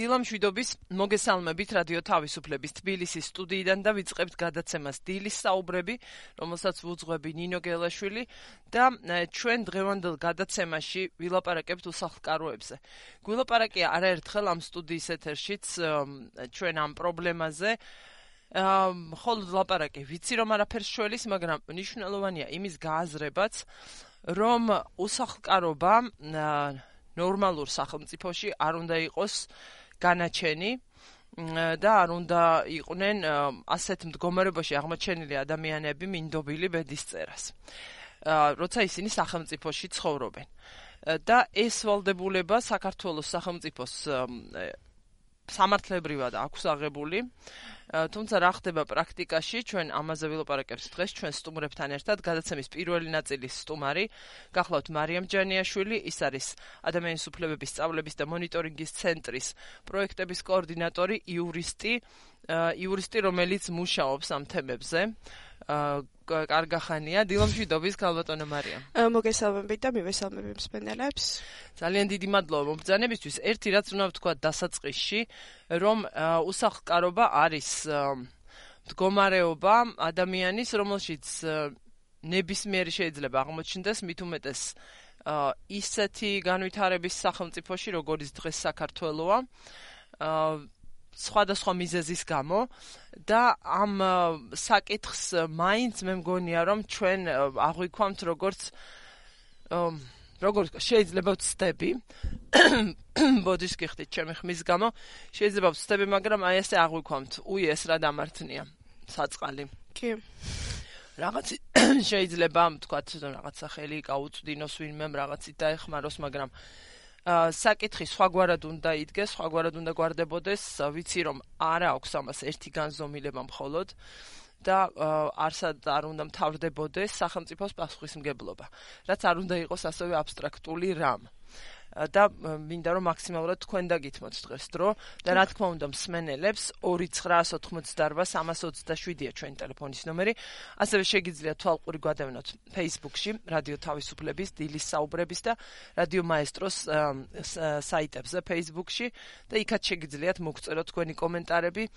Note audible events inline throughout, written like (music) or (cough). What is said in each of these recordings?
დილამშვიდობის მოგესალმებით რადიო თავისუფლების თბილისის სტუდიიდან და ვიწყებთ გადაცემას დილის საუბრები, რომელსაც ვუძღვები ნინო გელაშვილი და ჩვენ დღევანდელ გადაცემაში ვილაპარაკებთ უსახლკაროებზე. გვილაპარაკია არაერთხელ ამ სტუდიის ეთერშიც ჩვენ ამ პრობლემაზე. აა ხოლო ლაპარაკი ვიცი რომ არაფერს შველის, მაგრამ ნიშნულოვანია იმის გააზრებაც, რომ უსახლკარობა ნორმალურ სახელმწიფოში არ უნდა იყოს განაჩენი და არ უნდა იყვნენ ასეთ მდგომარეობაში აღმოჩენილი ადამიანები მინდობილი ბედისწერას. როცა ისინი სახელმწიფოში ცხოვრობენ. და ეს ვალდებულება საქართველოს სახელმწიფოს სამართლებრივად აქვს აღებული. თუმცა რა ხდება პრაქტიკაში, ჩვენ ამაზე ვილაპარაკებთ დღეს ჩვენ სტუმრებთან ერთად. გადაცემის პირველი ნაწილის სტუმარი გახლავთ მარიამ ჯანიაშვილი, ის არის ადამიანის უფლებების სწავლების და მონიტორინგის ცენტრის პროექტების კოორდინატორი, იურისტი, იურისტი, რომელიც მუშაობს ამ თემებზე. კარგახანია დილომშვიდობის ქალბატონო მარიამ. მოგესალმებით და მივესალმები მსმენელებს. ძალიან დიდი მადლობა მომბრძანებისთვის. ერთი რაც უნდა ვთქვა დასაწყისში, რომ უსახლკარობა არის მდგომარეობა ადამიანის, რომელშიც ნებისმიერი შეიძლება აღმოჩნდეს მით უმეტეს ისეთი განვითარების სახელმწიფოში, როგორც დღეს საქართველოა. აა სხვადასხვა მიზეზის გამო და ამ საკითხს მაინც მე მგონია რომ ჩვენ აღვიქვამთ როგორც როგორც შეიძლება ვწდები (coughs) ბოდიშ გიხდით ჩემი ხმის გამო. შეიძლება ვწდები მაგრამ აი ესე აღვიქვამთ. უი ეს რა დამართნია საწყალი. კი. რაღაც (coughs) შეიძლება თქვათ რაღაცა ხელი გაუწდინოს ვინმე რაღაცით დაეხმაროს მაგრამ საკითხი სხვაგვარად უნდა იდგეს, სხვაგვარად უნდა გვარდებოდეს, ვიცი რომ არა აქვს ამას ერთი განზომილება მხოლოდ და არსად არ უნდა მთავრდებოდეს სახელმწიფოს პასუხისმგებლობა, რაც არ უნდა იყოს ასევე აბსტრაქტული რამ. და მინდა რომ მაქსიმალურად თქვენ დაგითმოთ დღეს დრო და რა თქმა უნდა მსმენელებს 2988-327-ია ჩვენი ტელეფონის ნომერი. ასევე შეგიძლიათ თვალყური გვადევნოთ Facebook-ში, რადიო თავისუფლების დილის საუბრების და რადიო მაესტროს საიტებზე Facebook-ში და იქაც შეგიძლიათ მოგწეროთ თქვენი კომენტარები.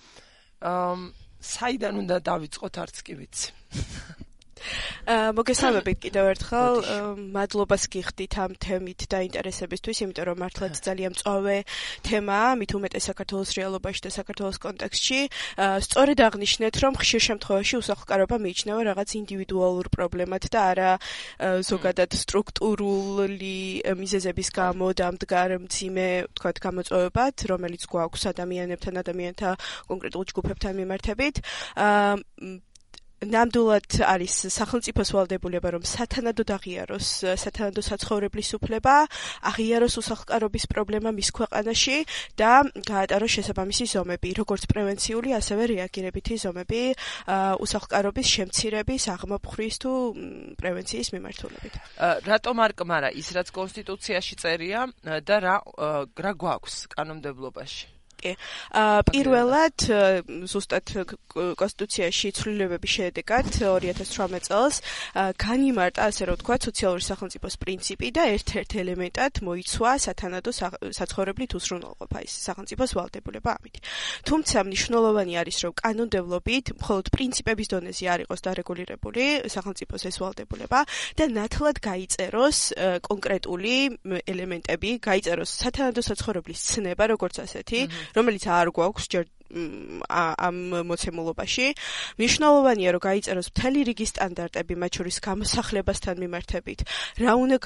აა საიდან უნდა დავიწყოთ არც კი ვიცი. (laughs) მოგესალმებით (coughs) კიდევ ერთხელ. მადლობას გიხდით ამ თემით და ინტერესებისთვის, იმიტომ რომ მართლაც ძალიან მწვავე თემაა, მით უმეტეს საქართველოს რეალობაში და საქართველოს კონტექსტში. სწორედ აღნიშნეთ, რომ ხშირ შემთხვევაში უსახლკარობა მიიჩნევა რაღაც ინდივიდუალურ პრობლემად და არა ზოგადად სტრუქტურული მიზეზების გამო დამდგარ მძიმე, თქვათ, გამოწვევებად, რომელიც გვაქვს ადამიანებთან, ადამიანთა კონკრეტულ ჯგუფებთან მიმართებით. აა ნამდვილად არის სახელმწიფოს ვალდებულება რომ სათანადოდ აღიაროს სათანადო საცხოვრებლის უფლება, აღიაროს უსახლკარობის პრობლემა მის ქვეყანაში და გაატაროს შესაბამისი ზომები, როგორც პრევენციული, ასევე რეაგირებითი ზომები უსახლკარობის შემცირების, აღმოფხვრის თუ პრევენციის მიმართულებით. რატომ არ კმარა ის რაც კონსტიტუციაში წერია და რა რა გვაქვს კანონმდებლობაში? კი. აა პირველად ზუსტად კონსტიტუციაში ცვლილებების შედეგად 2018 წელს განიმარტა ასე რომ ვთქვა სოციალური სახელმწიფოს პრინციპი და ერთ-ერთ ელემენტად მოიცვა სათანადო საცხოვრებლით უსრულყოფა ის სახელმწიფოს ვალდებულება ამით. თუმცა მნიშვნელოვანი არის რომ კანონმდებლობით მხოლოდ პრინციპების დონეზე არ იყოს დარეგულირებული სახელმწიფოს ეს ვალდებულება და ნათლად გაიწეროს კონკრეტული ელემენტები, გაიწეროს სათანადო საცხოვრებლის ცნება როგორც ასეთი, რომელიც არ გვაქვს ჯერ ამ მოცემულობაში. მნიშვნელოვანია, რომ გაიწეროს მთელი რიგი სტანდარტები, მათ შორის გამოსახლებასთან მიმართებით. რა უნდა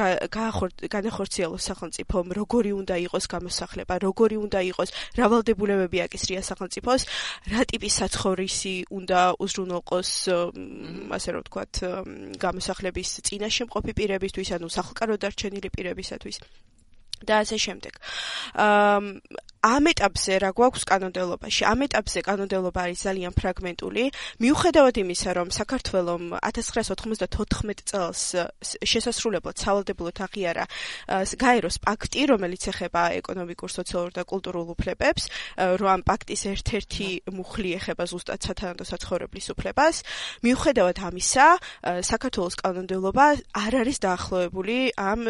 განახორციელოს სახელმწიფომ, როგორი უნდა იყოს გამოსახლება, როგორი უნდა იყოს რავალდებულებები აკისრია სახელმწიფოს, რა ტიპის საცხოვრისი უნდა უზრუნველყოს, ასე რომ ვთქვათ, გამოსახლების წინაშე მყოფი პირებისთვის, ანუ სახლკარო დარჩენილი პირებისათვის. და ასე შემდეგ. აა ამ ეტაპზე რა გვაქვს კანონმდებლობაში? ამ ეტაპზე კანონმდებლობა არის ძალიან ფრაგმენტული. მიუხედავად იმისა, რომ საქართველოს 1994 წელს შესასრულებლად სავალდებულოდ აღიარა გაეროს პაქტი, რომელიც ეხება ეკონომიკურ, სოციალურ და კულტურულ უფლებებს, რომ ამ პაქტის ერთ-ერთი მუხლი ეხება ზუსტად სათანადო საცხოვრებლის უფლებას, მიუხედავად ამისა, საქართველოს კანონმდებლობა არ არის დაახლოებული ამ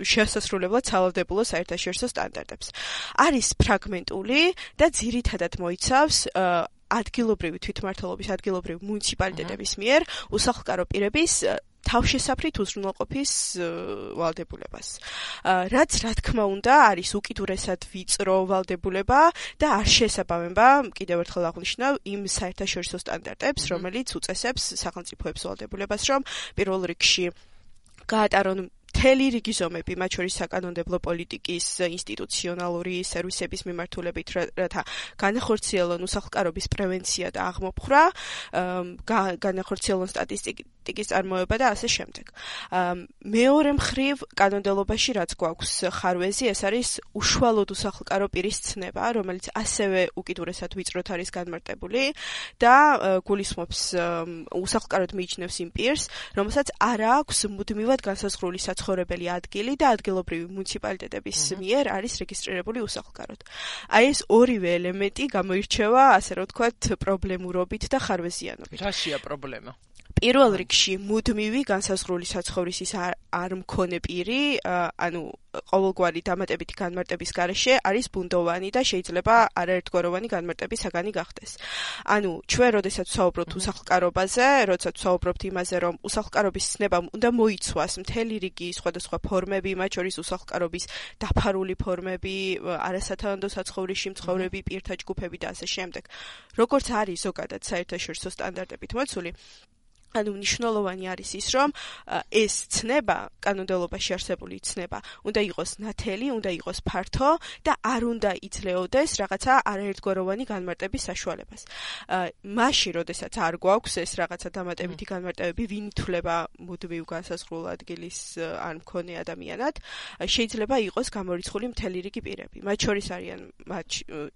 შესასრულებლად სავალდებულო საერთაშორისო სტანდარტებს. არის ფრაგმენტული ფრაგმენტული და ძირითადად მოიცავს ადგილობრივი თვითმმართველობის ადგილობრივი მუნიციპალიტეტების მიერ უსახლკარო პირების თავშესაფრით უზრუნველყოფის ვალდებულებას. რაც რა თქმა უნდა არის უკიდურესად ვიწრო ვალდებულება და არ შესაბამება კიდევ ერთხელ აღნიშნავ იმ საერთაშორისო სტანდარტებს, რომელიც უწესებს სახელმწიფოებს ვალდებულებას, რომ პირველ რიგში გაატარონ მთელი რიგი ზომები, მათ შორის საკანონმდებლო პოლიტიკის, ინსტიტუციონალური სერვისების მიმართულებით, რათა განახორციელონ უსახლკარობის პრევენცია და აღმოფხვრა, განახორციელონ სტატისტიკის წარმოება და ასე შემდეგ. მეორე მხრივ, კანონმდებლობაში რაც გვაქვს ხარვეზი, ეს არის უშუალოდ უსახლკარო პირის ცნება, რომელიც ასევე უკიდურესად ვიწროთ არის განმარტებული და გულისხმობს უსახლკაროდ მიიჩნევს იმ პირს, რომელსაც არ აქვს მუდმივად განსაზღვრული საცხოვრებელი საცხოვრებელი ადგილი და ადგილობრივი მუნიციპალიტეტების მიერ არის რეგისტრირებული უსახლკაროდ. აი ეს ორივე ელემენტი გამოირჩევა, ასე რომ ვთქვათ, პრობლემურობით და ხარვეზიანობით. რაშია პრობლემა? პირველ რიგში მუდმივი განსაზღვრული საცხოვრისის არ მქონე პირი, ანუ ყოველგვარი დამატებითი განმარტების გარეშე არის ბუნდოვანი და შეიძლება არაერთგვაროვანი განმარტების საგანი გახდეს. ანუ ჩვენ როდესაც ვსაუბრობთ უსახლკარობაზე, როდესაც ვსაუბრობთ იმაზე, რომ უსახლკარობის ცნებამ უნდა მოიცვას მთელი რიგი სხვადასხვა ფორმები, მათ შორის უსახლკარობის დაფარული ფორმები, არასათანადო საცხოვრისში მცხოვრები პირთა ჯგუფები და ასე შემდეგ. როგორც არის ზოგადად საერთაშორისო სტანდარტებით მოცული, ანუ მნიშვნელოვანი არის ის, რომ ეს ცნება, კანონმდებლობაში არსებული ცნება, უნდა იყოს ნათელი, უნდა იყოს ფართო და არ უნდა იძლეოდეს რაღაცა არაერთგვაროვანი განმარტების საშუალებას. მაშინ, როდესაც არ გვაქვს ეს რაღაცა დამატებითი განმარტებები, ვინ ითვლება მუდმივ განსაზღვრულ ადგილის ან მქონე ადამიანად, შეიძლება იყოს გამორიცხული მთელი რიგი პირები. მათ შორის არიან მათ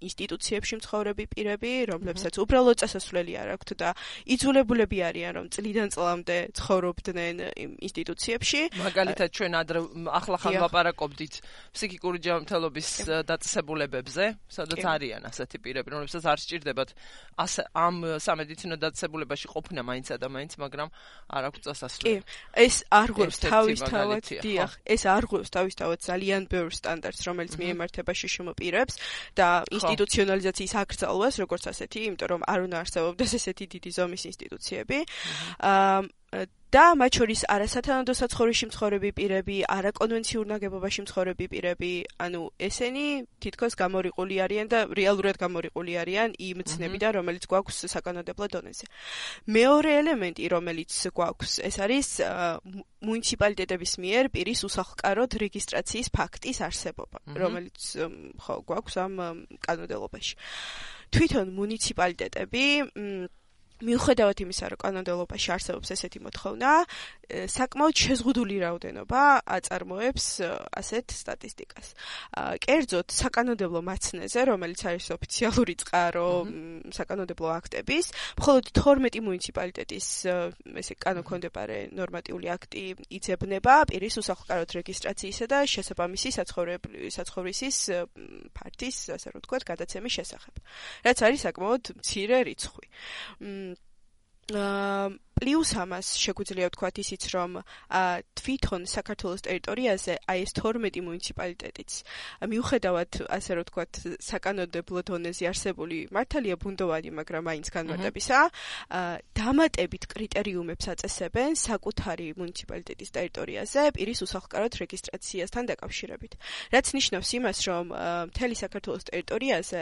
ინსტიტუციებში მცხოვრები პირები, რომლებსაც უბრალოდ წასასვლელი არ აქვთ და იძულებულები არიან, რომ წლიდან წლამდე ცხოვრობდნენ იმ ინსტიტუციებში. მაგალითად ჩვენ ადრე ახლახან ვაპარაკობდით ფსიქიკური ჯანმრთელობის დაწესებულებებზე, სადაც არიან ასეთი პირები, რომლებსაც არ სჭირდებათ ამ სამედიცინო დაწესებულებაში ყოფნა მაინც და მაინც, მაგრამ არ აქვს წასასვლელი. კი, ეს არ გვერდს თავისთავად, დიახ, ეს არ გვერდს თავისთავად ძალიან ბევრ სტანდარტს, რომელიც მიემართება შიშმო პირებს და ინსტიტუციონალიზაციის აკრძალვას, როგორც ასეთი, იმიტომ რომ არ უნდა არსებობდეს ესეთი დიდი ზომის ინსტიტუციები. და მათ შორის არასათანადო საცხოვრისში მცხოვრები პირები, არაკონვენციურ ნაგებობაში მცხოვრები პირები, ანუ ესენი თითქოს გამორიყული არიან და რეალურად გამორიყული არიან იმ ცნებიდან, რომელიც გვაქვს საკანონმდებლო დონეზე. მეორე ელემენტი, რომელიც გვაქვს, ეს არის მუნიციპალიტეტების მიერ პირის უსახლკაროდ რეგისტრაციის ფაქტის არსებობა, რომელიც ხო გვაქვს ამ კანონმდებლობაში. თვითონ მუნიციპალიტეტები მიუხედავად იმისა, რომ კანონმდებლობაში არსებობს ესეთი მოთხოვნა, საკმაოდ შეზღუდული რაოდენობა აწარმოებს ასეთ სტატისტიკას. კერძოდ, საკანონმდებლო მაცნეზე, რომელიც არის ოფიციალური წყარო საკანონმდებლო აქტების, მხოლოდ 12 მუნიციპალიტეტის ესე კანონქონდებარე ნორმატიული აქტი იწებნება პირის უსახლკაროდ რეგისტრაციისა და შესაბამისი საცხოვრებელი საცხოვრისის ფართის, ასე რომ ვთქვათ, გადაცემის შესახებ. რაც არის საკმაოდ მცირე რიცხვი. აა პლუს ამას შეგვიძლია ვთქვათ ისიც, რომ თვითონ საქართველოს ტერიტორიაზე აი ეს 12 მუნიციპალიტეტიც მიუხედავად ასე რომ ვთქვათ საკანონმდებლო დონეზე არსებული მართალია ბუნდოვანი, მაგრამ მაინც განმარტებისა, დამატებით კრიტერიუმებს აწესებენ საკუთარი მუნიციპალიტეტის ტერიტორიაზე პირის უსახლკაროდ რეგისტრაციასთან დაკავშირებით. რაც ნიშნავს იმას, რომ მთელი საქართველოს ტერიტორიაზე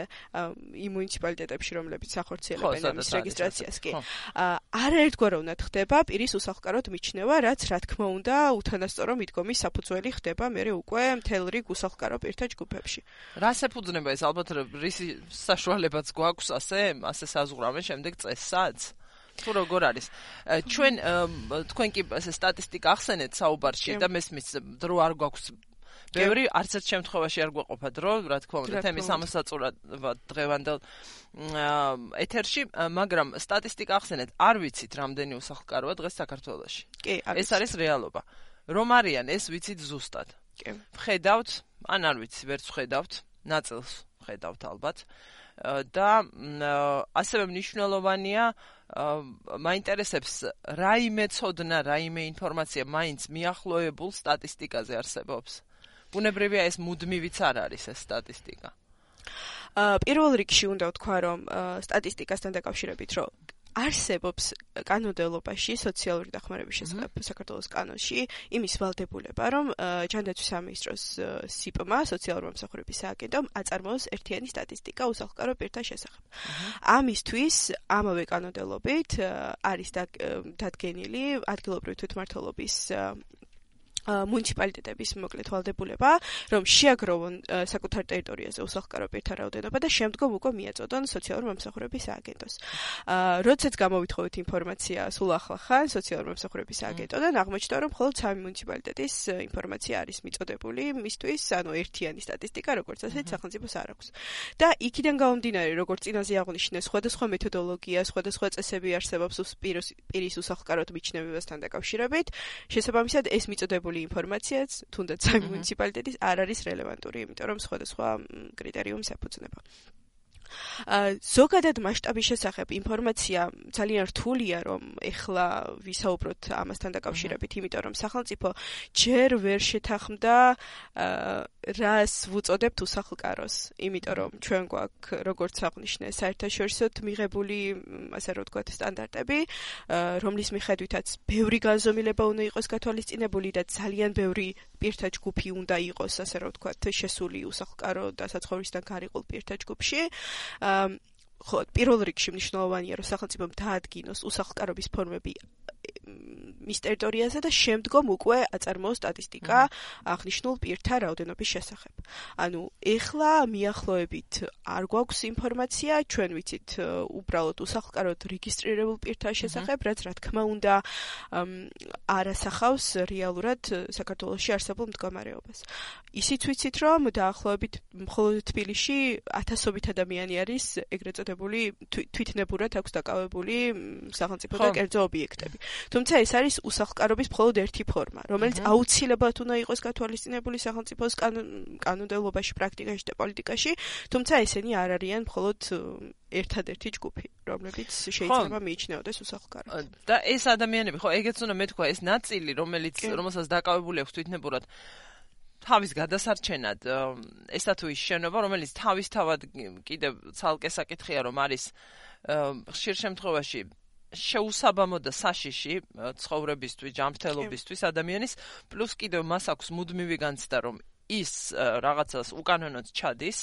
იმ მუნიციპალიტეტებში, რომლებიც ახორციელებენ ამის რეგისტრაციას, კი, არაერთგვაროვ უნდა ხდება პირის უსახლკაროდ მიჩნევა, რაც რა თქმა უნდა უთანასწორო მიდგომის საფუძველი ხდება მე უკვე მთელ რიგ უსახლკარო პირთა ჯგუფებში. რას ეფუძნება ეს ალბათ რისი საშუალებაც გვაქვს ასე ასე საზღურავენ შემდეგ წესსაც? თუ როგორ არის? ჩვენ თქვენ კი ეს სტატისტიკა ახსენეთ საუბარში და მესმის დრო არ გვაქვს ბევრი არც ერთ შემთხვევაში არ გვეყოფა დრო, რა თქმა უნდა, თემის ამოსაწურად დღევანდელ ეთერში, მაგრამ სტატისტიკა ახსენეთ, არ ვიცით რამდენი უსახლკაროა დღეს საქართველოში. კი, ეს არის რეალობა. რომ არიან ეს ვიცით ზუსტად. კი. ხედავთ, ან არ ვიცი, ვერც ხედავთ, ნაწილს ხედავთ ალბათ. და ასევე მნიშვნელოვანია მაინტერესებს რაიმე ცოდნა, რაიმე ინფორმაცია მაინც მიახლოებულ სტატისტიკაზე არსებობს. ბუნებრივია ეს მუდმივიც არ არის ეს სტატისტიკა. პირველ რიგში უნდა ვთქვა, რომ სტატისტიკასთან დაკავშირებით, რომ არსებობს კანონმდებლობაში სოციალური დახმარების შესახებ საქართველოს კანონში იმის ვალდებულება, რომ ჯანდაცვის სამინისტროს სიპმა სოციალური მომსახურების სააგენტომ აწარმოოს ერთიანი სტატისტიკა უსახლკარო პირთა შესახებ. ამისთვის ამავე კანონმდებლობით არის დადგენილი ადგილობრივი თვითმმართველობის მუნიციპალიტეტების მოკლედ ვალდებულება, რომ შეაგროვონ საკუთარ ტერიტორიაზე უსახლკარო პირთა რაოდენობა და შემდგომ უკვე მიაწოდონ სოციალური მომსახურების სააგენტოს. აა როდესაც გამოვითხოვეთ ინფორმაცია სულ ახლახან სოციალური მომსახურების სააგენტოდან, აღმოჩნდა რომ მხოლოდ სამი მუნიციპალიტეტის ინფორმაცია არის მიწოდებული მისთვის, ანუ ერთიანი სტატისტიკა, როგორც ასეთ სახელმწიფოს არ აქვს. და იქიდან გამომდინარე, როგორც წინაზე აღნიშნე, სხვადასხვა მეთოდოლოგია, სხვადასხვა წესები არსებობს პირის უსახლკაროდ მიჩნევებასთან დაკავშირებით, შესაბამისად ეს მიწოდებული მიღებული ინფორმაციაც თუნდაც მუნიციპალიტეტის არ არის რელევანტური, იმიტომ რომ სხვადასხვა კრიტერიუმს ეფუძნება. ზოგადად მასშტაბის შესახებ ინფორმაცია ძალიან რთულია, რომ ეხლა ვისაუბროთ ამასთან დაკავშირებით, იმიტომ რომ სახელმწიფო ჯერ ვერ შეთანხმდა რას ვუწოდებთ უსახლკაროს, იმიტომ რომ ჩვენ გვაქვს როგორც აღნიშნე საერთაშორისოდ მიღებული, ასე რომ ვთქვათ, სტანდარტები, რომლის მიხედვითაც ბევრი განზომილება უნდა იყოს გათვალისწინებული და ძალიან ბევრი პირთა ჯგუფი უნდა იყოს, ასე რომ ვთქვათ, შესული უსახლკარო და საცხოვრისთან გარიყულ პირთა ჯგუფში. ხო, პირველ რიგში მნიშვნელოვანია, რომ სახელმწიფომ დაადგინოს უსახლკარობის ფორმები მის ტერიტორიაზე და შემდგომ უკვე აწარმოოს სტატისტიკა აღნიშნულ პირთა რაოდენობის შესახებ. ანუ ეხლა მიახლოებით არ გვაქვს ინფორმაცია, ჩვენ ვიცით უბრალოდ უსახლკაროდ რეგისტრირებულ პირთა შესახებ, რაც რა თქმა უნდა არასახავს რეალურად საქართველოსში არსებულ მდგომარეობას. ისიც ვიცით, რომ დაახლოებით მხოლოდ თბილისში ათასობით ადამიანი არის ეგრეთ წოდებული თვითნებურად აქვს დაკავებული სახელმწიფო და კერძო ობიექტები. თუმცა ეს არის უსახლკარობის მხოლოდ ერთი ფორმა, რომელიც აუცილებლად უნდა იყოს გათვალისწინებული სახელმწიფოს კანონმდებლობაში, პრაქტიკაში და პოლიტიკაში, თუმცა ესენი არ არიან მხოლოდ ერთადერთი ჯგუფი, რომლებიც შეიძლება მიიჩნეოდეს უსახლკაროდ. და ეს ადამიანები, ხო, ეგეც უნდა მეთქვა, ეს ნაწილი, რომელიც რომელსაც დაკავებული აქვს თვითნებურად თავის გადასარჩენად ესა თუ ის შენობა, რომელიც თავისთავად კიდევ ცალკე საკითხია, რომ არის ხშირ შემთხვევაში შეუსაბამო და საშიში ცხოვრებისთვის, ჯანმრთელობისთვის ადამიანის, პლუს კიდევ მას აქვს მუდმივი განცდა, რომ ის რაღაცას უკანონოდ ჩადის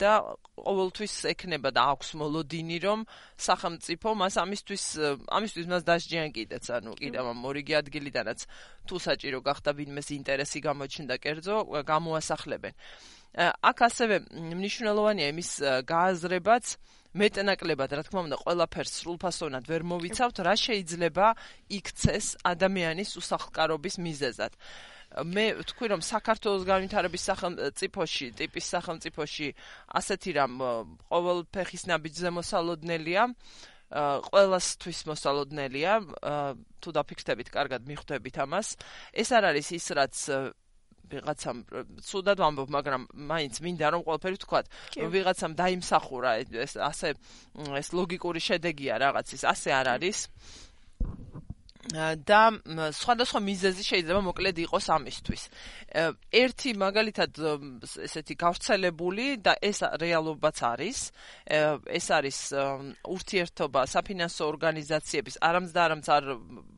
და ყოველთვის ექნება და აქვს მოლოდინი, რომ სახელმწიფო მას ამისთვის ამისთვის მას დასჯიან კიდეც, ანუ კიდევ ამ მორიგი ადგილიდანაც თუ საჭირო გახდა ვინმეს ინტერესი გამოჩნდა კერძო, გამოასახლებენ. აქ ასევე მნიშვნელოვანია იმის გააზრებაც, მეტნაკლებად, რა თქმა უნდა, ყველაფერს სრულფასოვნად ვერ მოვიცავთ, რა შეიძლება იქცეს ადამიანის უსახლკარობის მიზეზად. მე ვთქვი რომ საქართველოს განვითარების სახელმწიფოში, ტიპის სახელმწიფოში ასეთი რამ ყოველ ფეხის ნაბიჯზე მოსალოდნელია. ყველასთვის მოსალოდნელია, თუ დაფიქრდებით, კარგად მიხვდებით ამას. ეს არ არის ის, რაც ვიღაცამ ცუდად ვამბობ, მაგრამ მაინც მინდა რომ ყველაფერი ვთქვათ, ვიღაცამ დაიმსახურა ეს ასე ეს ლოგიკური შედეგია რაღაცის, ასე არ არის. და სხვადასხვა მიზეზი შეიძლება მოკლედ იყოს ამისთვის. ერთი მაგალითად ესეთი გავრცელებული და ეს რეალობაც არის. ეს არის ურთიერთობა საფინანსო ორგანიზაციების, არამც და არამც არ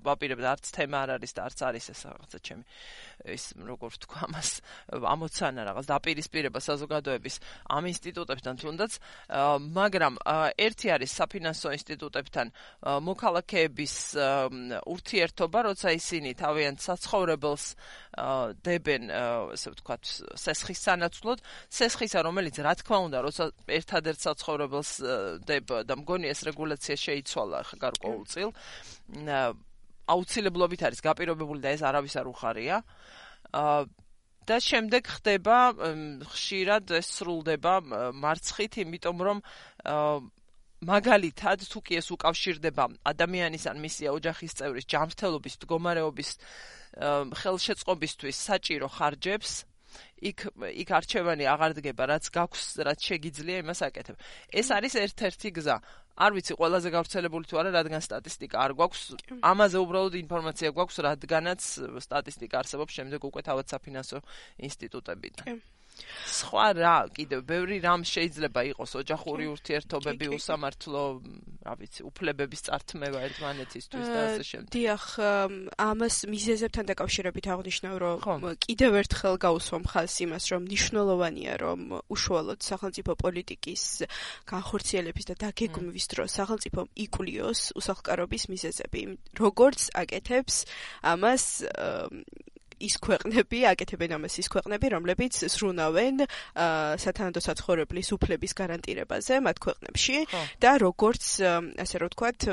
ვაპირებ და არც თემა არ არის და არც არის ეს რაღაცა ჩემი ის როგორ ვთქვა ამას ამოცანა რაღაც დაპირისპირება საზოგადოების ამ ინსტიტუტებთან თუნდაც მაგრამ ერთი არის საფინანსო ინსტიტუტებთან მოქალაქეების ურთიერთობა როცა ისინი თავიანთ საცხოვრებელს დებენ ასე ვთქვათ სესხის სანაცვლოდ სესხისა რომელიც რა თქმა უნდა როცა ერთადერთ საცხოვრებელს დებ და მგონი ეს რეგულაცია შეიცვალა გარკვეულწილ აუცილებლობით არის გაპირობებული და ეს არავის არ უხარია. აა და შემდეგ ხდება ხშირად ეს სრულდება მარცხით, იმიტომ რომ მაგალითად თუ კი ეს უკავშირდება ადამიანის ან მისი ოჯახის წევრის ჯანმრთელობის მდგომარეობის ხელშეწყობისთვის საჭირო ხარჯებს. იქ იქ არჩევანი აღარ დგება რაც გაქვს რაც შეგიძლია იმას აკეთებ. ეს არის ერთ-ერთი გზა. არ ვიცი ყველაზე გავრცელებული თუ არა, რადგან სტატისტიკა არ გვაქვს. ამაზე უბრალოდ ინფორმაცია გვაქვს, რადგანაც სტატისტიკა არსებობს შემდეგ უკვე თავად საფინანსო ინსტიტუტებიდან. სხვა რა კიდევ ბევრი რამ შეიძლება იყოს ოჯახური ურთიერთობები უსამართლო რა ვიცი უფლებების წართმევა ერთმანეთისთვის და ასე შემდეგ. დიახ, ამას მიზეზებთან დაკავშირებით აღნიშნავ, რომ კიდევ ერთხელ გაუსვამ ხალხს იმას, რომ ნიშნულოვანია, რომ უშუალოდ სახელმწიფო პოლიტიკის განხორციელების და დაგეგმვის დროს სახელმწიფო იკლიოს უსახლკარობის მიზეზები. როგორც აკეთებს ამას ის ქვეყნები აკეთებენ ამას ის ქვეყნები, რომლებიც სრულნავენ სათანადო საცხოვრებლის უფლების გარანტირებაზე მათ ქვეყნებში და როგორც ასე რომ ვთქვათ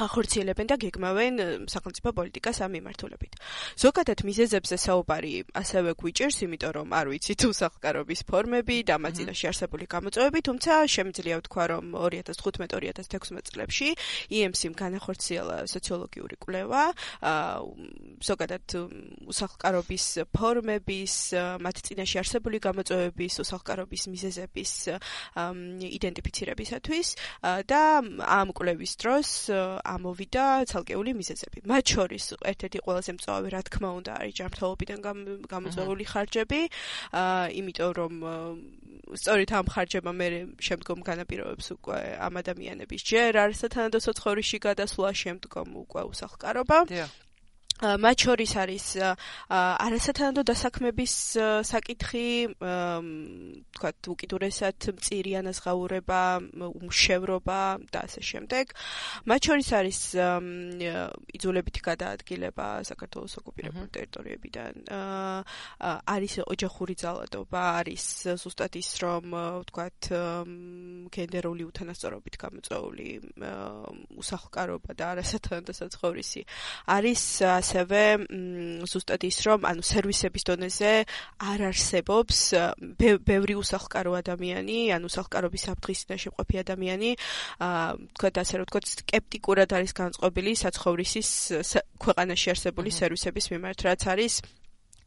ახორციელებენ და გეგმავენ სახელმწიფო პოლიტიკას ამ მიმართულებით. ზოგადად მიზეზებზე საუბარი ასევე გვიჭირს, იმიტომ რომ არ ვიცით უსახლკარობის ფორმები და მათ წინაშე არსებული გამოწვევები, თუმცა შემიძლია ვთქვა, რომ 2015-2016 წლებში EMC-მ განახორციელა სოციოლოგიური კვლევა, ზოგადად უსახლკარობის ფორმების, მათ წინაშე არსებული გამოწვევების, უსახლკარობის მიზეზების იდენტიფიცირებისათვის და ამ კვლევის დროს ამოვიდა ცალკეული მიზეზები. მათ შორის ერთ-ერთი ყველაზე მწვავე, რა თქმა უნდა, არის ჯანმრთელობიდან გამოწვეული ხარჯები, აა, იმიტომ რომ სწორედ ამ ხარჯებმა მე შემდგომ განაპირობებს უკვე ამ ადამიანების ჯერ არსათანადო სოცხორიში გადასვლა, შემდგომ უკვე უსახლკარობა. დიახ. მათ შორის არის არასათანადო დასაქმების საკითხი, თქვათ, უკიდურესად მწირი ანაზღაურება, უმშევრობა და ასე შემდეგ. მათ შორის არის იძულებითი გადაადგილება საქართველოს ოკუპირებულ ტერიტორიებიდან. არის ოჯახური ძალადობა, არის ზუსტად ის, რომ თქვათ, გენდერული უთანასწორობით გამოწვეული უსახლკარობა და არასათანადო საცხოვრისი. არის ასევე ზუსტად ის რომ ანუ სერვისების დონეზე არ არსებობს ბევრი უსახლკარო ადამიანი, ანუ უსახლკარობის საფრთხის წინაშე მყოფი ადამიანი, აა თქვა და ასე რომ თქვა სკეპტიკურად არის განწყობილი საცხოვრისის ქვეყანაში არსებული სერვისების მიმართ, რაც არის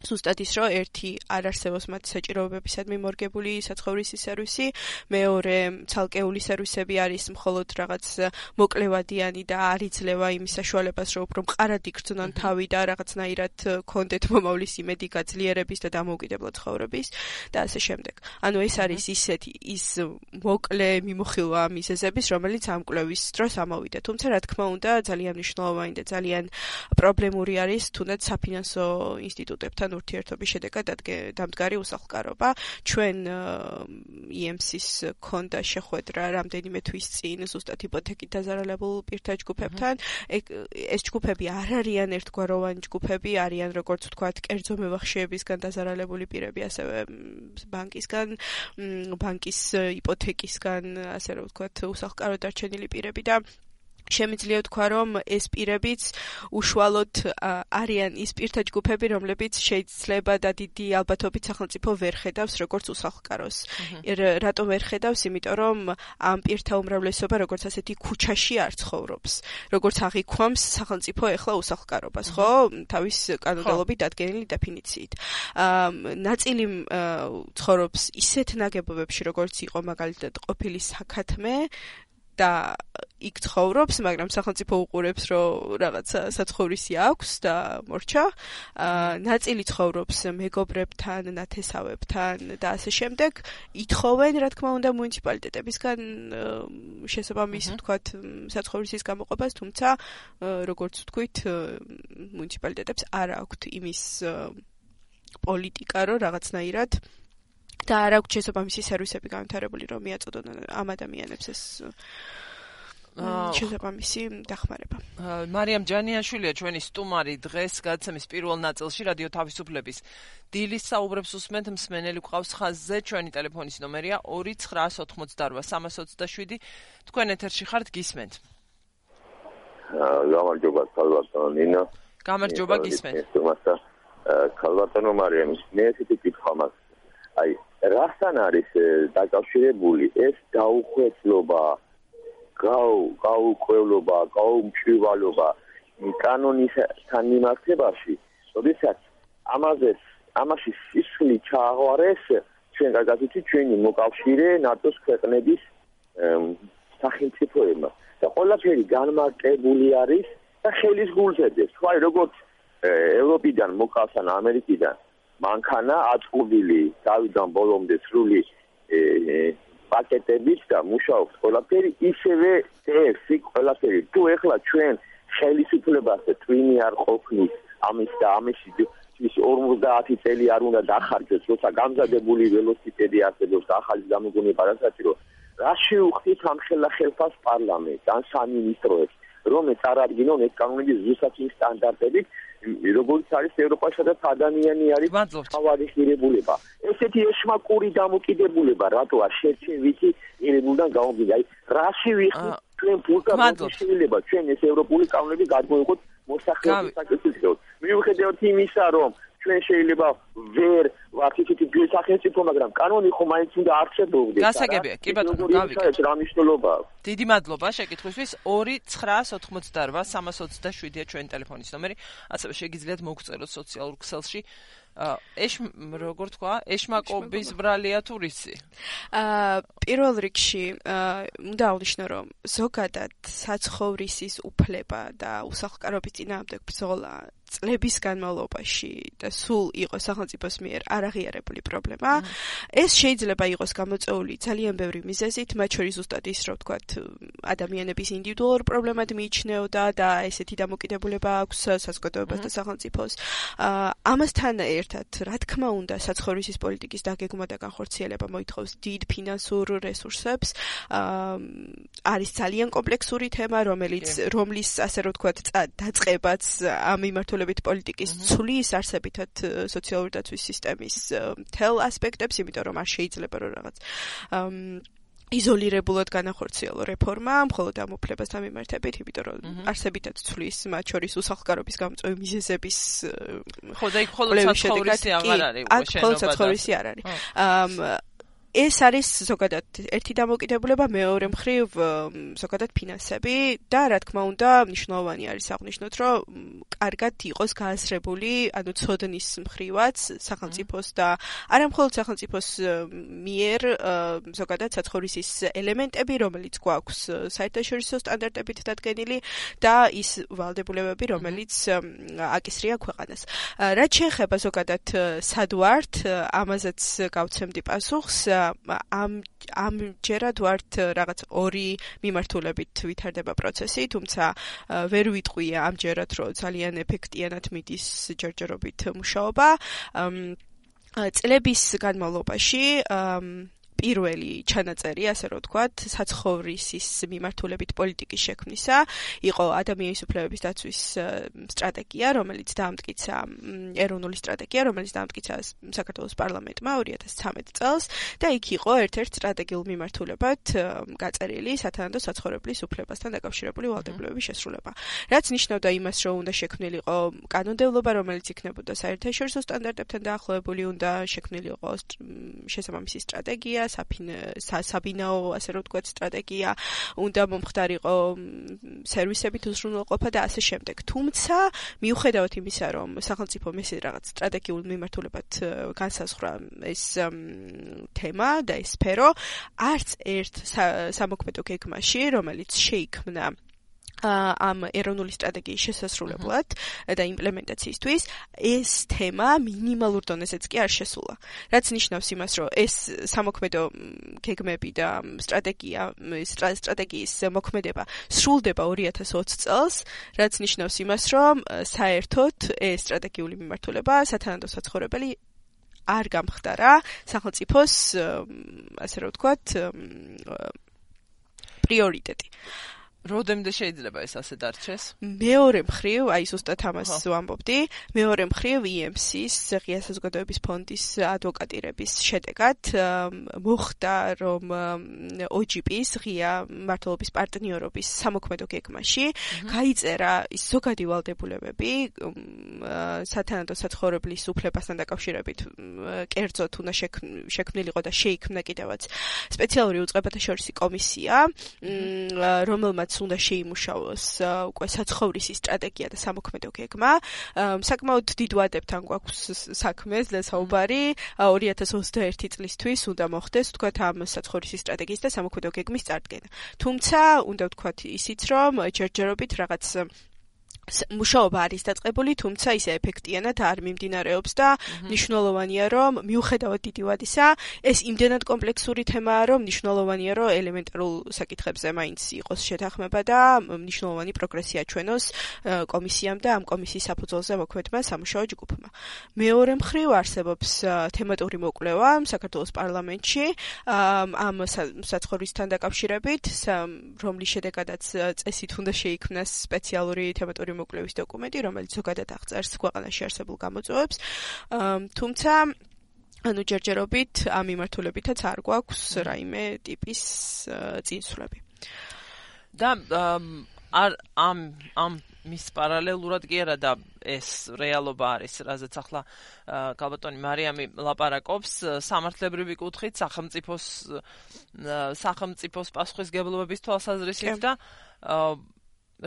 ზუსტად ის რომ ერთი არ არსებობს მათ საჭიროებებისადმი მორგებული საცხოვრისი სერვისი, მეორე ცალკეული სერვისები არის მხოლოდ რაღაც მოკლევადიანი და არ იძლევა იმის საშუალებას, რომ უფრო მყარად იგრძნონ თავი და რაღაცნაირად კონდეთ მომავლის იმედი გაძლიერების და დამოუკიდებელ ცხოვრების და ასე შემდეგ. ანუ ეს არის ისეთი ის მოკლე მიმოხილვა მიზეზების, რომელიც ამ კვლევის დროს ამოვიდა. თუმცა რა თქმა უნდა, ძალიან მნიშვნელოვანი და ძალიან პრობლემური არის თუნდაც საფინანსო ინსტიტუტებთან ურთიერთობის შედეგად დამდგარი უსახლკარობა. ჩვენ EMC-ს ქონდა შეხვედრა რამდენიმე თვის წინ ზუსტად იპოთეკით დაზარალებულ პირთა ჯგუფებთან. ეს ჯგუფები არ არიან ერთგვაროვანი ჯგუფები, არიან როგორც ვთქვათ, კერძო მევახშეებისგან დაზარალებული პირები, ასევე ბანკისგან, ბანკის იპოთეკისგან, ასე რომ ვთქვათ, უსახლკარო დარჩენილი პირები და შემიძლია ვთქვა, რომ ეს პირებიც უშუალოდ არიან ის პირთა ჯგუფები, რომლებიც შეიძლება და დიდი ალბათობით სახელმწიფო ვერ ხედავს როგორც უსახლკაროს. რატომ ვერ ხედავს? იმიტომ რომ ამ პირთა უმრავლესობა როგორც ასეთი ქუჩაში არ ცხოვრობს. როგორც აღიქვამს სახელმწიფო ეხლა უსახლკარობას, ხო? თავის კანონმდებლობით დადგენილი დეფინიციით. აა ნაწილი ცხოვრობს ისეთ ნაგებობებში, როგორც იყო მაგალითად ყოფილი საქათმე, და იქ ცხოვრობს, მაგრამ სახელმწიფო უყურებს, რომ რაღაცა საცხოვრისი აქვს და მორჩა. აა ნაწილი ცხოვრობს მეგობრებთან, ნათესავებთან და ასე შემდეგ. ითხოვენ, რა თქმა უნდა, მუნიციპალიტეტებისგან შესაბამის, თქვათ, საცხოვრისის გამოყოფას, თუმცა როგორც ვთქვით, მუნიციპალიტეტებს არ აქვთ იმის პოლიტიკა, რომ რაღაცნაირად და არ აქვს შესაბამისი სერვისები განვითარებული რომ მიაწოდონ ამ ადამიანებს ეს შესაბამისი დახმარება. მარიამ ჯანიაშვილია ჩვენი სტუმარი დღეს გადაცემის პირველ ნაწილში რადიო თავისუფლების დილის საუბრებს უსმენთ მსმენელი ყავს ხაზზე ჩვენი ტელეფონის ნომერია 2988327 თქვენ ეთერში ხართ გისმენთ. გამარჯობა სალვატო ნინო. გამარჯობა გისმენთ. ქალბატონო მარიამი მე ესეთი კითხვა მაქვს. აი რასთან არის დაკავშირებული ეს გაუხვეწლობა გაუ გაუკვევლობა გაუმჩივალობა კანონისთან მიმართებაში როდესაც ამაზე ამაში სისხლი ჩააღვარეს ჩვენ გაგაცით ჩვენი მოკავშირე ნატოს ქვეყნების სახელმწიფოებმა. და ყველაფერი განმარტებული არის და ხელის გულზედებს. ხო აი როგორც ევროპიდან მოკავს ან ამერიკიდან მანქანა აწყობილი დავიდან ბოლომდე სრული პაკეტებით და მუშაობს ყველაფერი ისევე წესი ყველაფერი. თუ ეხლა ჩვენ ხელისუფლებას ტვინი არ ყოფნის ამის და ამის ის 50 წელი არ უნდა დახარჯოს როცა გამზადებული ველოსიპედი არსებობს ახალი გამოგონება რასაჭირო რა შეუხდით ამ ხელა ხელფას პარლამენტს ან სამინისტროებს? რომ წარადგინონ ეს კანონები ზუსტად იმ სტანდარტებით როგორც არის ევროპაში და ადამიანი არის თავადი ღირებულება. ესეთი ეშმაკური დამოკიდებულება რატო არ შეჩვევითი ღირებულიდან გამომდინარე? აი რაში ვიხდი ჩვენ ფულკა შეიძლება ჩვენ ეს ევროპული კანონები გადმოიღოთ მოსახლეობის საკითხებს. მიუხედავად იმისა, რომ ჩვენ შეიძლება ვერ ვართ ისეთი გასახელწიფო, მაგრამ კანონი ხომ მაინც უნდა არსებობდეს. გასაგებია, კი ბატონო, გავიგე. რა მნიშვნელობა აქვს? დიდი მადლობა შეკითხვისთვის. 2988327-ია ჩვენი ტელეფონის ნომერი. ასევე შეგიძლიათ მოგწეროთ სოციალურ ქსელში. ეშ როგორ თქვა? ეშმაკობის ბრალია თურისი. აა პირველ რიგში უნდა აღნიშნო, რომ ზოგადად საცხოვრისის უფლება და უსახლკარობის წინააღმდეგ ბრძოლა წლების განმავლობაში და სულ იყო სახელმწიფოს მიერ არაღიარებული პრობლემა. ეს შეიძლება იყოს გამოწეული ძალიან ბევრი მიზეზით, მათ შორის ზუსტად ის, რომ ვთქვათ, ადამიანების ინდივიდუალურ პრობლემად მიიჩნეოდა და ესეთი დამოკიდებულება აქვს საზოგადოებას და სახელმწიფოს. ამასთან ერთად, რა თქმა უნდა, საცხოვრისის პოლიტიკის დაგეგმა და განხორციელება მოითხოვს დიდ ფინანსურ რესურსებს. არის ძალიან კომპლექსური თემა, რომელიც რომლის ასე რომ ვთქვათ, დაწყებაც ამ მიმართულებით შესრულებით პოლიტიკის ცვლის არსებითად სოციალური დაცვის სისტემის თელ ასპექტებს, იმიტომ რომ არ შეიძლება რომ რაღაც იზოლირებულად განახორციელო რეფორმა, მხოლოდ ამ უფლებასთან მიმართებით, იმიტომ რომ არსებითად ცვლის მათ შორის უსახლკარობის გამწვევი მიზეზების ხო და იქ მხოლოდ საცხოვრისი აღარ არის, შენობა. აქ მხოლოდ საცხოვრისი არ არის. ეს არის ზოგადად ერთი დამოკიდებულება მეორე მხრივ ზოგადად ფინანსები და რა თქმა უნდა მნიშვნელოვანი არის აღნიშნოთ რომ კარგად იყოს გააზრებული ანუ ცოდნის მხრივაც სახელმწიფოს და არამხოლოდ სახელმწიფოს მიერ ზოგადად საცხოვრისის ელემენტები რომელიც გვაქვს საერთაშორისო სტანდარტებით დადგენილი და ის ვალდებულებები რომელიც აკისრია ქვეყანას. რაც შეეხება ზოგადად სადვართ ამაზეც გავცემდი პასუხს ამ ამჯერად ვართ რაღაც ორი მიმართულებით ვითარდება პროცესი, თუმცა ვერ ვიტყვია ამჯერად, რომ ძალიან ეფექტიანად მიდის ჯერჯერობით მუშაობა. წლების განმავლობაში პირველი ჩანაწერი, ასე რომ ვთქვათ, საცხოვრისის მიმართულებით პოლიტიკის შექმნისა, იყო ადამიანის უფლებების დაცვის სტრატეგია, რომელიც დაამტკიცა ეროვნული სტრატეგია, რომელიც დაამტკიცა საქართველოს პარლამენტმა 2013 წელს და იქ იყო ერთ-ერთ სტრატეგიულ მიმართულებად გაწერილი სათანადო საცხოვრებლის უფლებასთან დაკავშირებული ვალდებულებების შესრულება. რაც ნიშნავდა იმას, რომ უნდა შექმნილიყო კანონმდებლობა, რომელიც იქნებოდა საერთაშორისო სტანდარტებთან დაახლოებული, უნდა შექმნილიყო შესაბამისი სტრატეგია, საბინაო, ასე რომ ვთქვათ, სტრატეგია, უნდა მომხდარიყო სერვისებით უზრუნველყოფა და ასე შემდეგ. თუმცა, მიუხედავად იმისა, რომ სახელმწიფო მესე რაღაც სტრატეგიულ მიმართულებად განსაზღვრა ეს თემა და ეს სფერო, არც ერთ სამოქმედო გეგმაში, რომელიც შეიქმნა ამ ეროვნული სტრატეგიის შესასრულებლად და იმპლემენტაციისთვის ეს თემა მინიმალურ დონეზეც კი არ შესულა. რაც ნიშნავს იმას, რომ ეს სამოქმედო გეგმები და სტრატეგია სტრატეგიის მოქმედება სრულდება 2020 წელს, რაც ნიშნავს იმას, რომ საერთოდ ეს სტრატეგიული მიმართულება სათანადო საცხოვრებელი არ გამხდარა სახელმწიფოს ასე რომ ვთქვათ პრიორიტეტი. როდემდე შეიძლება ეს ასე დარჩეს? მეორე მხრივ, აი ზუსტად ამას ვამბობდი, მეორე მხრივ EMC-ის ღია საზოგადოების ფონდის ადვოკატირების შედეგად მოხდა, რომ OGP-ის ღია მართლობის პარტნიორობის სამოქმედო გეგმაში გაიწერა ის ზოგადი ვალდებულებები სათანადო საცხოვრებლის უფლებასთან დაკავშირებით კერძოდ უნდა შექმნილიყო და შეიქმნა კიდევაც სპეციალური უწყებათა შორისი კომისია, რომელმაც რაც უნდა შეიმუშაოს უკვე საცხოვრისის სტრატეგია და სამოქმედო გეგმა. საკმაოდ დიდ ვადებთან გვაქვს საქმე და საუბარი 2021 წლისთვის უნდა მოხდეს თქვათ ამ საცხოვრისის სტრატეგიის და სამოქმედო გეგმის წარდგენა. თუმცა უნდა ვთქვათ ისიც რომ ჯერჯერობით რაღაც მუშაობა არის დაწყებული, თუმცა ისე ეფექტიანად არ მიმდინარეობს და მნიშვნელოვანია, რომ მიუხედავად დიდი ვადისა, ეს იმდენად კომპლექსური თემაა, რომ მნიშვნელოვანია, რომ ელემენტარულ საკითხებზე მაინც იყოს შეთანხმება და მნიშვნელოვანი პროგრესი აჩვენოს კომისიამ და ამ კომისიის საფუძველზე მოქმედმა სამუშაო ჯგუფმა. მეორე მხრივ არსებობს თემატური მოკვლევა საქართველოს პარლამენტში ამ საცხოვრისთან დაკავშირებით, რომლის შედეგადაც წესით უნდა შეიქმნას სპეციალური თემატური მოკვლევის დოკუმენტი, რომელიც ზოგადად აღწერს ქვეყანაში არსებულ გამოწვევებს. თუმცა ანუ ჯერჯერობით ამ მიმართულებითაც არ გვაქვს რაიმე ტიპის წინსვლები. და არ ამ ამ მის პარალელურად კი არა და ეს რეალობა არის, რაზეც ახლა კალბატონი მარიამი ლაპარაკობს, სამართლებრივი კუთხით სახელმწიფოს სახელმწიფოს პასუხისგებლობების თვალსაზრისით და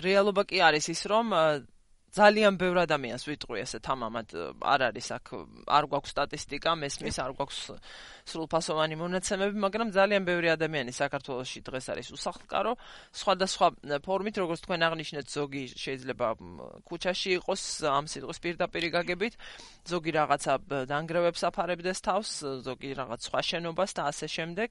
რეალობა კი არის ის, რომ ძალიან ბევრ ადამიანს ვიტყვი ესე თამამად არ არის აქ არ გვაქვს სტატისტიკა, მესმის არ გვაქვს სრულფასოვანი მონაცემები, მაგრამ ძალიან ბევრი ადამიანი საქართველოსში დღეს არის უსახლკარო, სხვადასხვა ფორმით, როგორც თქვენ აღნიშნეთ, ზოგი შეიძლება ქუჩაში იყოს ამ სიტყვის პირდაპირი გაგებით, ზოგი რაღაცა დანგრევებს აფარებდეს თავს, ზოგი რაღაც სხვა შენობას და ასე შემდეგ.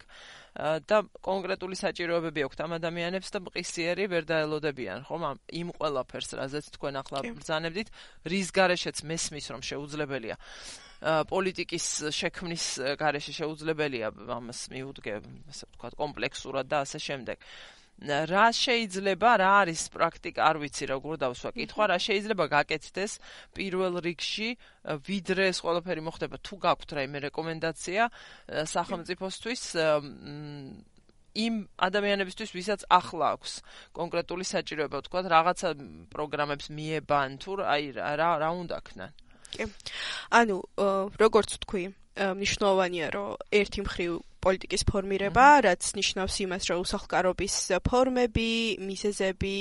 და კონკრეტული საჭიროებები აქვს ამ ადამიანებს და მყისიერი ვერ დაელოდებიან, ხომ? იმ ყველაფერს, რაზეც თქვენ ახლა ბრძანებდით, რის გარეშეც მესმის რომ შეუძლებელია პოლიტიკის შექმნის გარეშე შეუძლებელია ამას მიუდგე, ასე ვთქვათ, კომპლექსურად და ასე შემდეგ. რა შეიძლება, რა არის პრაქტიკა, არ ვიცი როგორ დავსვა კითხვა, რა შეიძლება გაკეთდეს პირველ რიგში, ვიდრე ეს ყველაფერი მოხდება, თუ გაქვთ რაიმე რეკომენდაცია სახელმწიფოსთვის იმ ადამიანებისთვის, ვისაც ახლა აქვს კონკრეტული საჭიროება, თქვა რაღაცა პროგრამებს მიებან თუ აი რა რა უნდა ქნან. კი. ანუ როგორც თქვი, მნიშვნელოვანია, რომ ერთი მხრივ პოლიტიკის ფორმირება, რაც ნიშნავს იმას, რომ უსახლკარობის ფორმები, მიზეზები,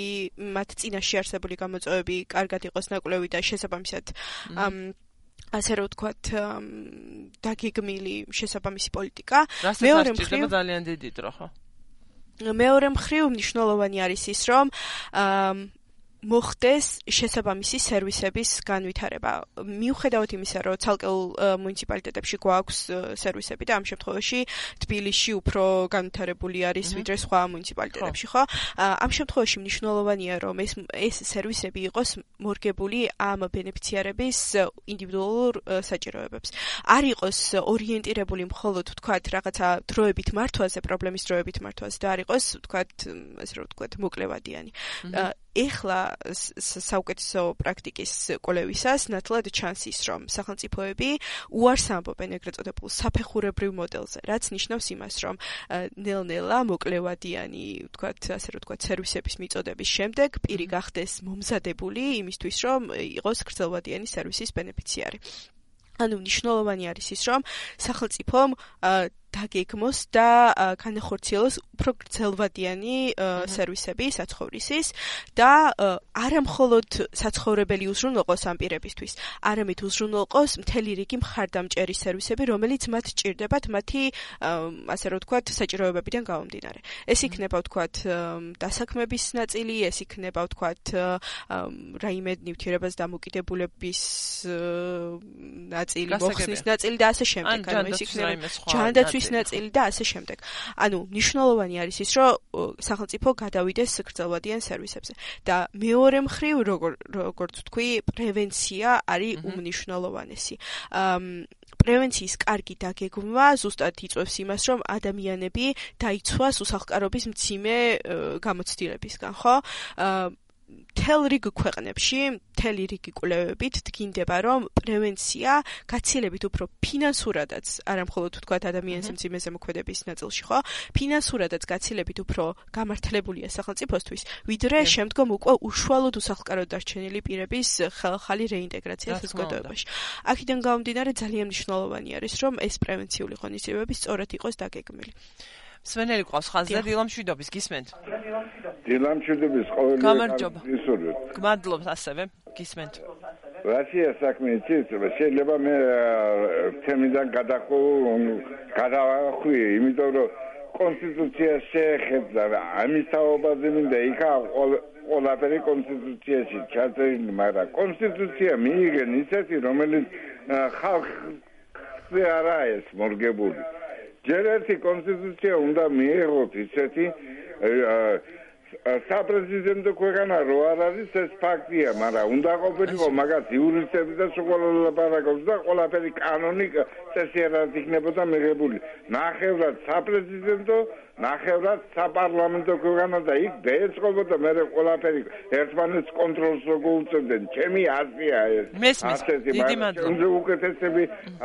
მათ წინაშე არსებული გამოწვევები კარგად იყოს ნაკვლევი და შესაბამისად ასე რომ ვთქვათ, დაგეგმილი შესაბამისი პოლიტიკა. მეორე მხრივ ძალიან დიდი დრო, ხო? მეორე მხრივ მნიშვნელოვანი არის ის, რომ მოხდეს შესაბამისი სერვისების განვითარება. მიუხედავად იმისა, რომ ცალკეულ მუნიციპალიტეტებში გვაქვს სერვისები და ამ შემთხვევაში თბილისში უფრო განვითარებული არის ვიდრე სხვა მუნიციპალიტეტებში, ხო? ამ შემთხვევაში მნიშვნელოვანია, რომ ეს ეს სერვისები იყოს მორგებული ამ ბენეფიციარების ინდივიდუალურ საჭიროებებს. არ იყოს ორიენტირებული მხოლოდ თქვათ რაღაცა დროებით მართვაზე, პრობლემის დროებით მართვაზე და არ იყოს თქვათ ასე რომ ვთქვათ მოკლევადიანი. ეხლა საუკეთესო პრაქტიკის კოლევისას ნათლად ჩანს ის, რომ სახელმწიფოები უარს ამბობენ ეგრეთ წოდებულ საფეხურებრივ მოდელზე, რაც ნიშნავს იმას, რომ ნელ-ნელა მოკლევადიანი, ვთქვათ, ასე რომ ვთქვათ, სერვისების მიწოდების შემდეგ პირი გახდეს მომზადებული იმისთვის, რომ იყოს გრძელვადიანი სერვისის ბენეფიციარი. ანუ მნიშვნელოვანი არის ის, რომ სახელმწიფომ დაგეგმოს და განახორციელოს უფრო გრძელვადიანი სერვისები საცხოვრისის და არა მხოლოდ საცხოვრებელი უზრუნველყოს ამ პირებისთვის, არამედ უზრუნველყოს მთელი რიგი მხარდამჭერი სერვისები, რომელიც მათ ჭირდებათ მათი ასე რომ ვთქვათ, საჭიროებებიდან გამომდინარე. ეს იქნება ვთქვათ დასაქმების ნაწილი, ეს იქნება ვთქვათ რაიმე ნივთიერებას დამოკიდებულების ნაწილი, მოხსნის ნაწილი და ასე შემდეგ. ანუ ეს იქნება ჯანდაცვის ის ნაწილი და ასე შემდეგ. ანუ მნიშვნელოვანი არის ის, რომ სახელმწიფო გადავიდეს გრძელვადიან სერვისებზე. და მეორე მხრივ, როგორ როგორც ვთქვი, პრევენცია არის უმნიშვნელოვანესი. პრევენციის კარგი დაგეგმვა ზუსტად იწვევს იმას, რომ ადამიანები დაიცვას უსახლკარობის მციმე გამოცდილებისგან, ხო? თელ რიგ ქვეყნებში, თელი რიგი კვლევებით დგინდება, რომ პრევენცია გაცილებით უფრო ფინანსურადაც, არა მხოლოდ თქვა ადამიანის მძიმეზე მოქმედების ნაწილში, ხო? ფინანსურადაც გაცილებით უფრო გამართლებულია სახელმწიფოსთვის, ვიდრე შემდგომ უკვე უშუალოდ უსახლკაროდ დარჩენილი პირების ხალხალი რეინტეგრაცია საზოგადოებაში. აქედან გამომდინარე ძალიან მნიშვნელოვანი არის, რომ ეს პრევენციული ღონისძიებები სწორად იყოს დაგეგმილი. სვენელი ყავს ხაზზე დილამშვიდობის გისმენთ. დილამშვიდობის ყოველი გამარჯობა. გმადლობთ ასევე გისმენთ. რაშია საქმე იცით? შეიძლება მე თემიდან გადახო გადავახვი იმიტომ რომ კონსტიტუცია შეეხება ამის თაობაზე მინდა იქა ყველაფერი კონსტიტუციაში ჩაწერილი, მაგრამ კონსტიტუცია მიიღენ ისეთი, რომელიც ხალხზე არაა მორგებული. ჯერ ერთი კონსტიტუცია უნდა მიიღოთ ისეთი საპრეზიდენტო ქვეყანა რო არ არის ეს ფაქტია, მაგრამ უნდა ყოფილიყო მაგას იურისტები და სულ ლაპარაკობს და ყველაფერი კანონი წესიერად იქნებოდა მიღებული. ნახევრად საპრეზიდენტო, ნახევრად საპარლამენტო ქვეყანა და იქ დაეწყობოდა მე ყველაფერი ერთმანეთს კონტროლს როგორ უწევდნენ. ჩემი აზრია ეს. ასეთი მაგრამ უკეთესები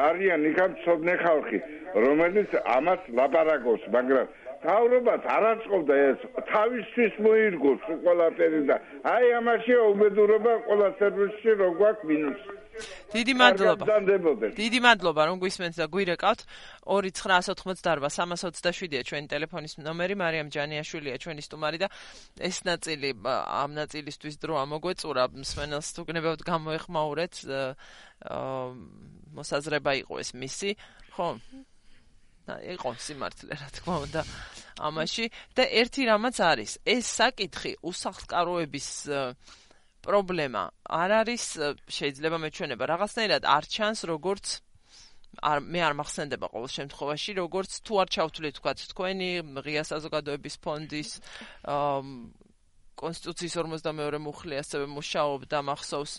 არიან იქამ ცოდნე ხალხი, რომელიც ამას ლაპარაკობს, მაგრამ თავრობას არ აწყობდა ეს. თავისთვის მოირგოს ყველაფერი და აი ამაში უბედურება ყველა სერვისში რო გვაქვს მინუს. დიდი მადლობა. დიდი მადლობა რომ გვისმენთ და გვირეკავთ. 2988327-ია ჩვენი ტელეფონის ნომერი. მარიამ ჯანიაშვილია ჩვენი სტუმარი და ეს ნაწილი ამ ნაწილისთვის დრო ამოგვეწურა. მსმენელს თუ გნებავთ გამოეხმაურეთ მოსაზრება იყო ეს მისი. ხო იყო სიმართლე რა თქმა უნდა ამაში. და ერთი რამაც არის. ეს საკითხი უსახლკაროების პრობლემა არ არის შეიძლება მეჩვენება. რაღაცნაირად არ ჩანს როგორც არ მე არ მახსენდება ყოველ შემთხვევაში როგორც თუ არ ჩავთვლით თქვა თქვენი ღია საზოგადოების ფონდის კონსტიტუციის 52-ე მუხლი ასევე მუშაობდა მახსოვს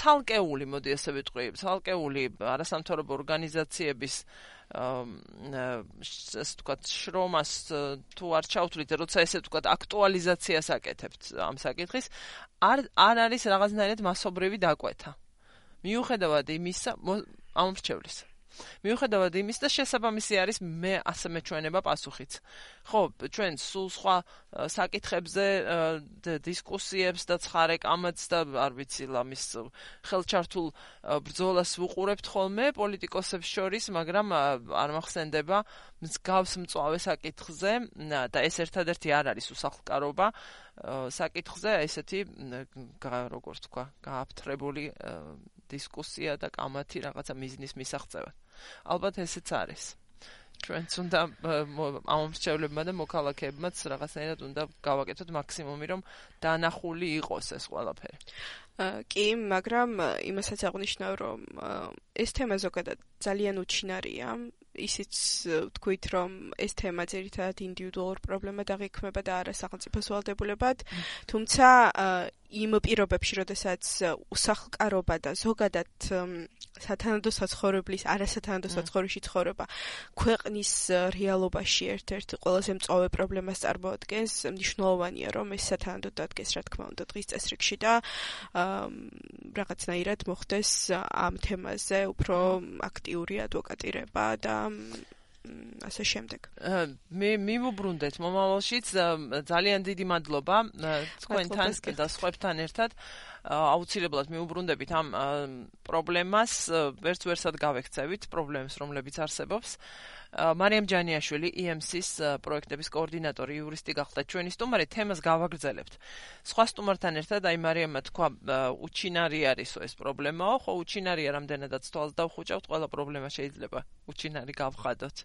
ცალკეული მოდი ასე ვიტყვი ცალკეული არასამთავრობო ორგანიზაციების ასე ვთქვათ, შრომას თუ არ ჩავთვლით, როცა ესე ვთქვათ, აქტუალიზაციას აკეთებთ ამ საკითხის, არ არ არის რაღაცნაირად მასობრივი დაკვეთა. მიუხედავად იმისა, ამორჩევლის. მიუხედავად იმის და შესაბამისი არის მე ასე მეჩვენება პასუხიც. ხო, ჩვენ სულ სხვა საკითხებზე დისკუსიებს და ცხარე კამათს და არ ვიცი ლამის ხელჩართულ ბრძოლას ვუყურებთ ხოლმე პოლიტიკოსებს შორის, მაგრამ არ მახსენდება მსგავს მწვავე საკითხზე და ეს ერთადერთი არ არის უსახლკარობა საკითხზე, ესეთი როგორ თქვა, გააფთრებული დისკუსია და კამათი რაღაცა მიზნის მისაღწევად. ალბათ ესეც არის. ჩვენც უნდა ამომრჩევლებმა და მოქალაქეებმაც რაღაცნაირად უნდა გავაკეთოთ მაქსიმუმი, რომ დანახული იყოს ეს ყველაფერი. კი, მაგრამ იმასაც აღნიშნავ, რომ ეს თემა ზოგადად ძალიან უჩინარია. ისიც ვთქვით, რომ ეს თემა ძირითადად ინდივიდუალურ პრობლემად აღიქმება და არა სახელმწიფოს ვალდებულებად, თუმცა იმ პირობებში, როდესაც უსახლკარობა და ზოგადად სათანადო საცხოვრებლის, არასათანადო საცხოვრებაში ცხოვრება ქვეყნის რეალობაში ერთ-ერთ ყველაზე მწვავე პრობლემას წარმოადგენს, მნიშვნელოვანია, რომ ეს სათანადო დადგეს, რა თქმა უნდა, დღის წესრიგში და რაღაცნაირად მოხდეს ამ თემაზე უფრო აქტიური ადვოკატირება და ასე შემდეგ. მე მიმოbrundet მომავალშიც ძალიან დიდი მადლობა თქვენთან და სხვებთან ერთად. აუცილებლად მიუბრუნდებით ამ პრობლემას, ვერც ვერსად გავექცევით პრობლემებს, რომლებიც არსებობს. მარიამ ჯანიაშვილი, EMC-ის პროექტების კოორდინატორი, იურისტი გახდა ჩვენი სტუმარი, თემას გავაგრძელებთ. სხვა სტუმართან ერთად აი მარიამმა თქვა, უჩინარი არისო ეს პრობლემაო, ხო უჩინარია რამდენადაც თვალს დავხუჭავთ, ყველა პრობლემა შეიძლება უჩინარი გავხადოთ.